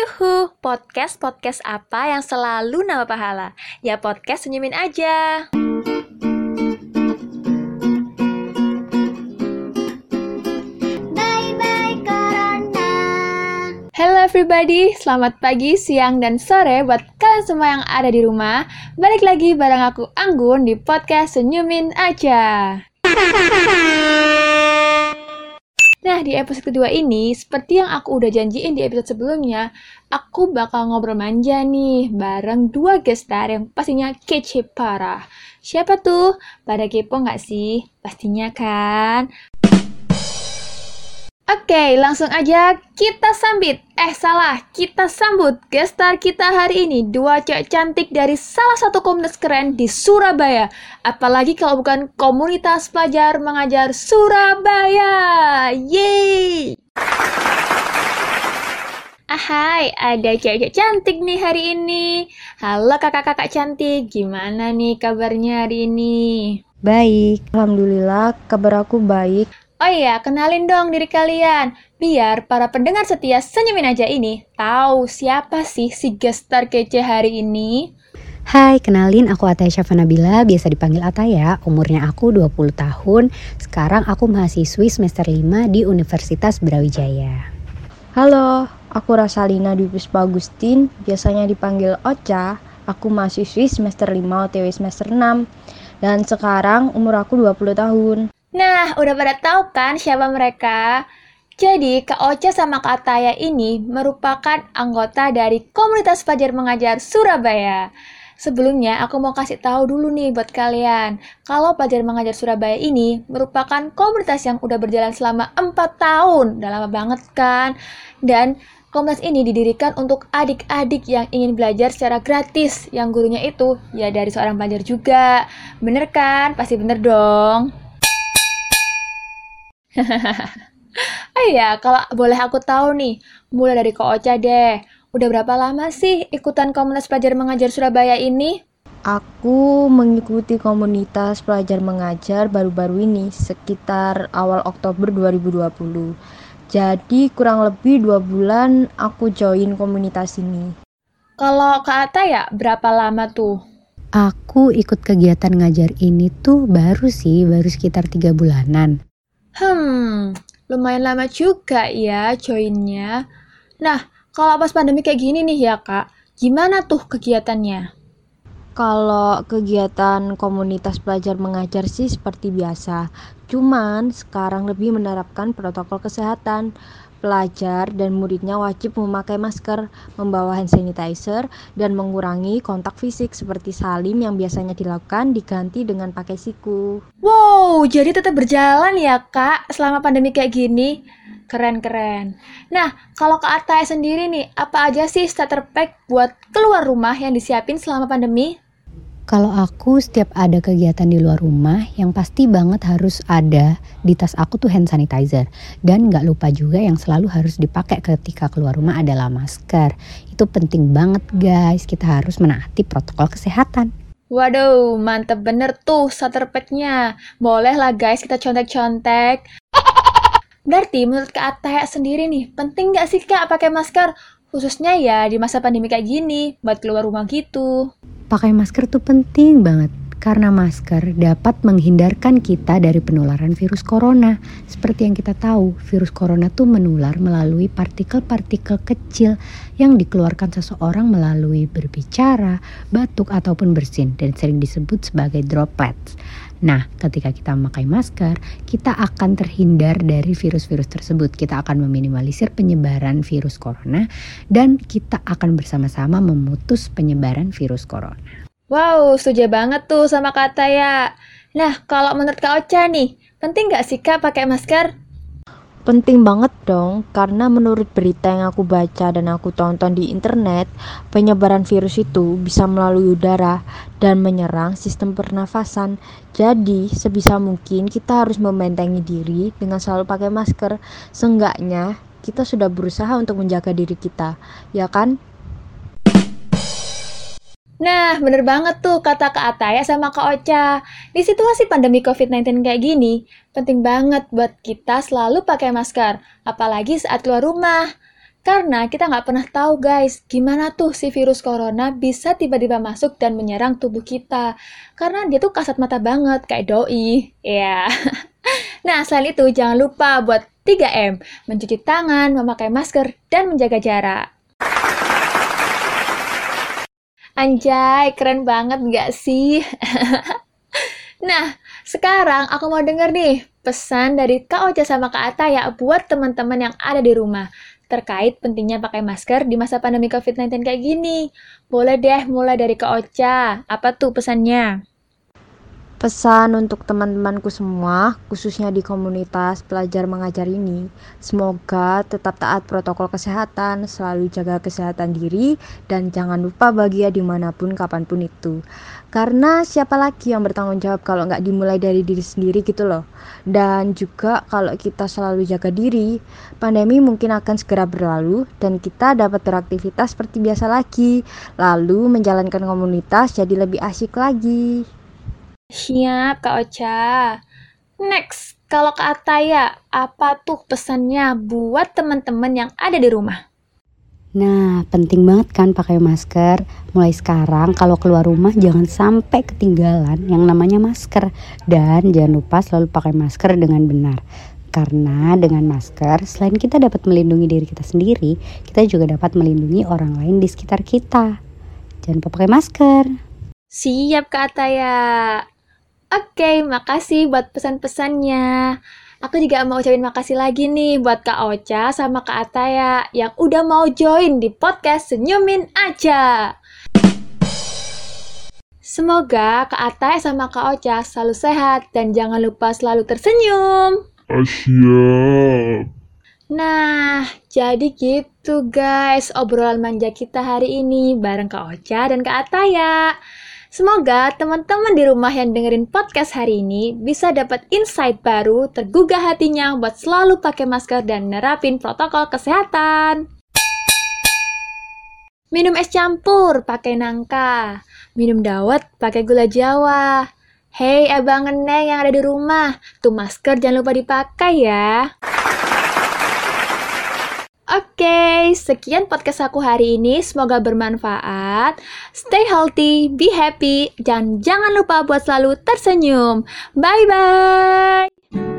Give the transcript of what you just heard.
Yuhu, podcast-podcast apa yang selalu nama pahala? Ya podcast senyumin aja. Bye-bye Corona. Hello everybody, selamat pagi, siang, dan sore buat kalian semua yang ada di rumah. Balik lagi bareng aku Anggun di podcast Senyumin Aja. Nah, di episode kedua ini, seperti yang aku udah janjiin di episode sebelumnya, aku bakal ngobrol manja nih bareng dua gestar yang pastinya kece parah. Siapa tuh? Pada kepo nggak sih? Pastinya kan? Oke, langsung aja kita sambit. Eh, salah. Kita sambut gestar kita hari ini. Dua cewek cantik dari salah satu komunitas keren di Surabaya. Apalagi kalau bukan komunitas pelajar mengajar Surabaya. Yeay! Ahai, ada cewek-cewek cantik nih hari ini. Halo kakak-kakak cantik, gimana nih kabarnya hari ini? Baik, Alhamdulillah kabar aku baik. Oh iya, kenalin dong diri kalian. Biar para pendengar setia senyumin aja ini tahu siapa sih si gestar kece hari ini. Hai, kenalin aku Ataya Syafa Nabila, biasa dipanggil Ataya. Umurnya aku 20 tahun. Sekarang aku mahasiswi semester 5 di Universitas Brawijaya. Halo, aku Rasalina Dwi Puspa Agustin, biasanya dipanggil Ocha. Aku mahasiswi semester 5 OTW semester 6 dan sekarang umur aku 20 tahun. Nah, udah pada tahu kan siapa mereka? Jadi, Kak Ocha sama Kak Ataya ini merupakan anggota dari komunitas pelajar mengajar Surabaya. Sebelumnya, aku mau kasih tahu dulu nih buat kalian, kalau pelajar mengajar Surabaya ini merupakan komunitas yang udah berjalan selama 4 tahun. Udah lama banget kan? Dan komunitas ini didirikan untuk adik-adik yang ingin belajar secara gratis, yang gurunya itu ya dari seorang pelajar juga. Bener kan? Pasti bener dong. oh iya, kalau boleh aku tahu nih, mulai dari Ko Ocha deh. Udah berapa lama sih ikutan komunitas pelajar mengajar Surabaya ini? Aku mengikuti komunitas pelajar mengajar baru-baru ini sekitar awal Oktober 2020. Jadi kurang lebih dua bulan aku join komunitas ini. Kalau Kak Ata ya, berapa lama tuh? Aku ikut kegiatan ngajar ini tuh baru sih, baru sekitar tiga bulanan. Hmm, lumayan lama juga ya joinnya. Nah, kalau pas pandemi kayak gini nih ya kak, gimana tuh kegiatannya? Kalau kegiatan komunitas pelajar mengajar sih seperti biasa, cuman sekarang lebih menerapkan protokol kesehatan. Pelajar dan muridnya wajib memakai masker, membawa hand sanitizer, dan mengurangi kontak fisik seperti salim yang biasanya dilakukan diganti dengan pakai siku. Wow, jadi tetap berjalan ya kak selama pandemi kayak gini? Keren-keren. Nah, kalau Kak Ataya sendiri nih, apa aja sih starter pack buat keluar rumah yang disiapin selama pandemi? Kalau aku setiap ada kegiatan di luar rumah, yang pasti banget harus ada di tas aku tuh hand sanitizer. Dan nggak lupa juga yang selalu harus dipakai ketika keluar rumah adalah masker. Itu penting banget guys, kita harus menaati protokol kesehatan. Waduh, mantep bener tuh starter. Boleh lah guys kita contek-contek. Berarti menurut Kak Ataya sendiri nih, penting nggak sih Kak pakai masker? Khususnya ya di masa pandemi kayak gini, buat keluar rumah gitu. Pakai masker tuh penting banget karena masker dapat menghindarkan kita dari penularan virus corona. Seperti yang kita tahu, virus corona tuh menular melalui partikel-partikel kecil yang dikeluarkan seseorang melalui berbicara, batuk ataupun bersin dan sering disebut sebagai droplets. Nah, ketika kita memakai masker, kita akan terhindar dari virus-virus tersebut. Kita akan meminimalisir penyebaran virus corona dan kita akan bersama-sama memutus penyebaran virus corona. Wow, setuju banget tuh sama kata ya. Nah, kalau menurut Kak Ocha nih, penting nggak sih Kak pakai masker? Penting banget dong, karena menurut berita yang aku baca dan aku tonton di internet, penyebaran virus itu bisa melalui udara dan menyerang sistem pernafasan. Jadi, sebisa mungkin kita harus membentengi diri dengan selalu pakai masker. Seenggaknya, kita sudah berusaha untuk menjaga diri kita, ya kan? Nah, bener banget tuh kata Kak Ataya sama Kak Ocha. Di situasi pandemi COVID-19 kayak gini, penting banget buat kita selalu pakai masker, apalagi saat keluar rumah. Karena kita nggak pernah tahu guys, gimana tuh si virus corona bisa tiba-tiba masuk dan menyerang tubuh kita. Karena dia tuh kasat mata banget, kayak doi. Ya. Nah, selain itu jangan lupa buat 3M, mencuci tangan, memakai masker, dan menjaga jarak. Anjay, keren banget nggak sih? nah, sekarang aku mau denger nih pesan dari Kak Ocha sama Kak Ata ya buat teman-teman yang ada di rumah terkait pentingnya pakai masker di masa pandemi COVID-19 kayak gini. Boleh deh mulai dari Kak Ocha. Apa tuh pesannya? Pesan untuk teman-temanku semua, khususnya di komunitas pelajar mengajar ini, semoga tetap taat protokol kesehatan, selalu jaga kesehatan diri, dan jangan lupa bahagia di mana pun kapan pun itu. Karena siapa lagi yang bertanggung jawab kalau nggak dimulai dari diri sendiri gitu loh. Dan juga kalau kita selalu jaga diri, pandemi mungkin akan segera berlalu dan kita dapat beraktivitas seperti biasa lagi, lalu menjalankan komunitas jadi lebih asik lagi. Siap, Kak Ocha. Next, kalau Kak Ataya, apa tuh pesannya buat teman-teman yang ada di rumah? Nah, penting banget kan pakai masker. Mulai sekarang kalau keluar rumah jangan sampai ketinggalan yang namanya masker dan jangan lupa selalu pakai masker dengan benar. Karena dengan masker, selain kita dapat melindungi diri kita sendiri, kita juga dapat melindungi orang lain di sekitar kita. Jangan lupa pakai masker. Siap, Kak Ataya. Oke, makasih buat pesan-pesannya. Aku juga mau ucapin makasih lagi nih buat Kak Ocha sama Kak Ataya yang udah mau join di podcast Senyumin Aja. Semoga Kak Ataya sama Kak Ocha selalu sehat dan jangan lupa selalu tersenyum. Siap. Nah, jadi gitu guys obrolan manja kita hari ini bareng Kak Ocha dan Kak Ataya. Semoga teman-teman di rumah yang dengerin podcast hari ini bisa dapat insight baru, tergugah hatinya buat selalu pakai masker dan nerapin protokol kesehatan. Minum es campur pakai nangka, minum dawet pakai gula jawa. Hei abang neng yang ada di rumah, tuh masker jangan lupa dipakai ya. Oke, sekian podcast aku hari ini. Semoga bermanfaat. Stay healthy, be happy, dan jangan lupa buat selalu tersenyum. Bye bye.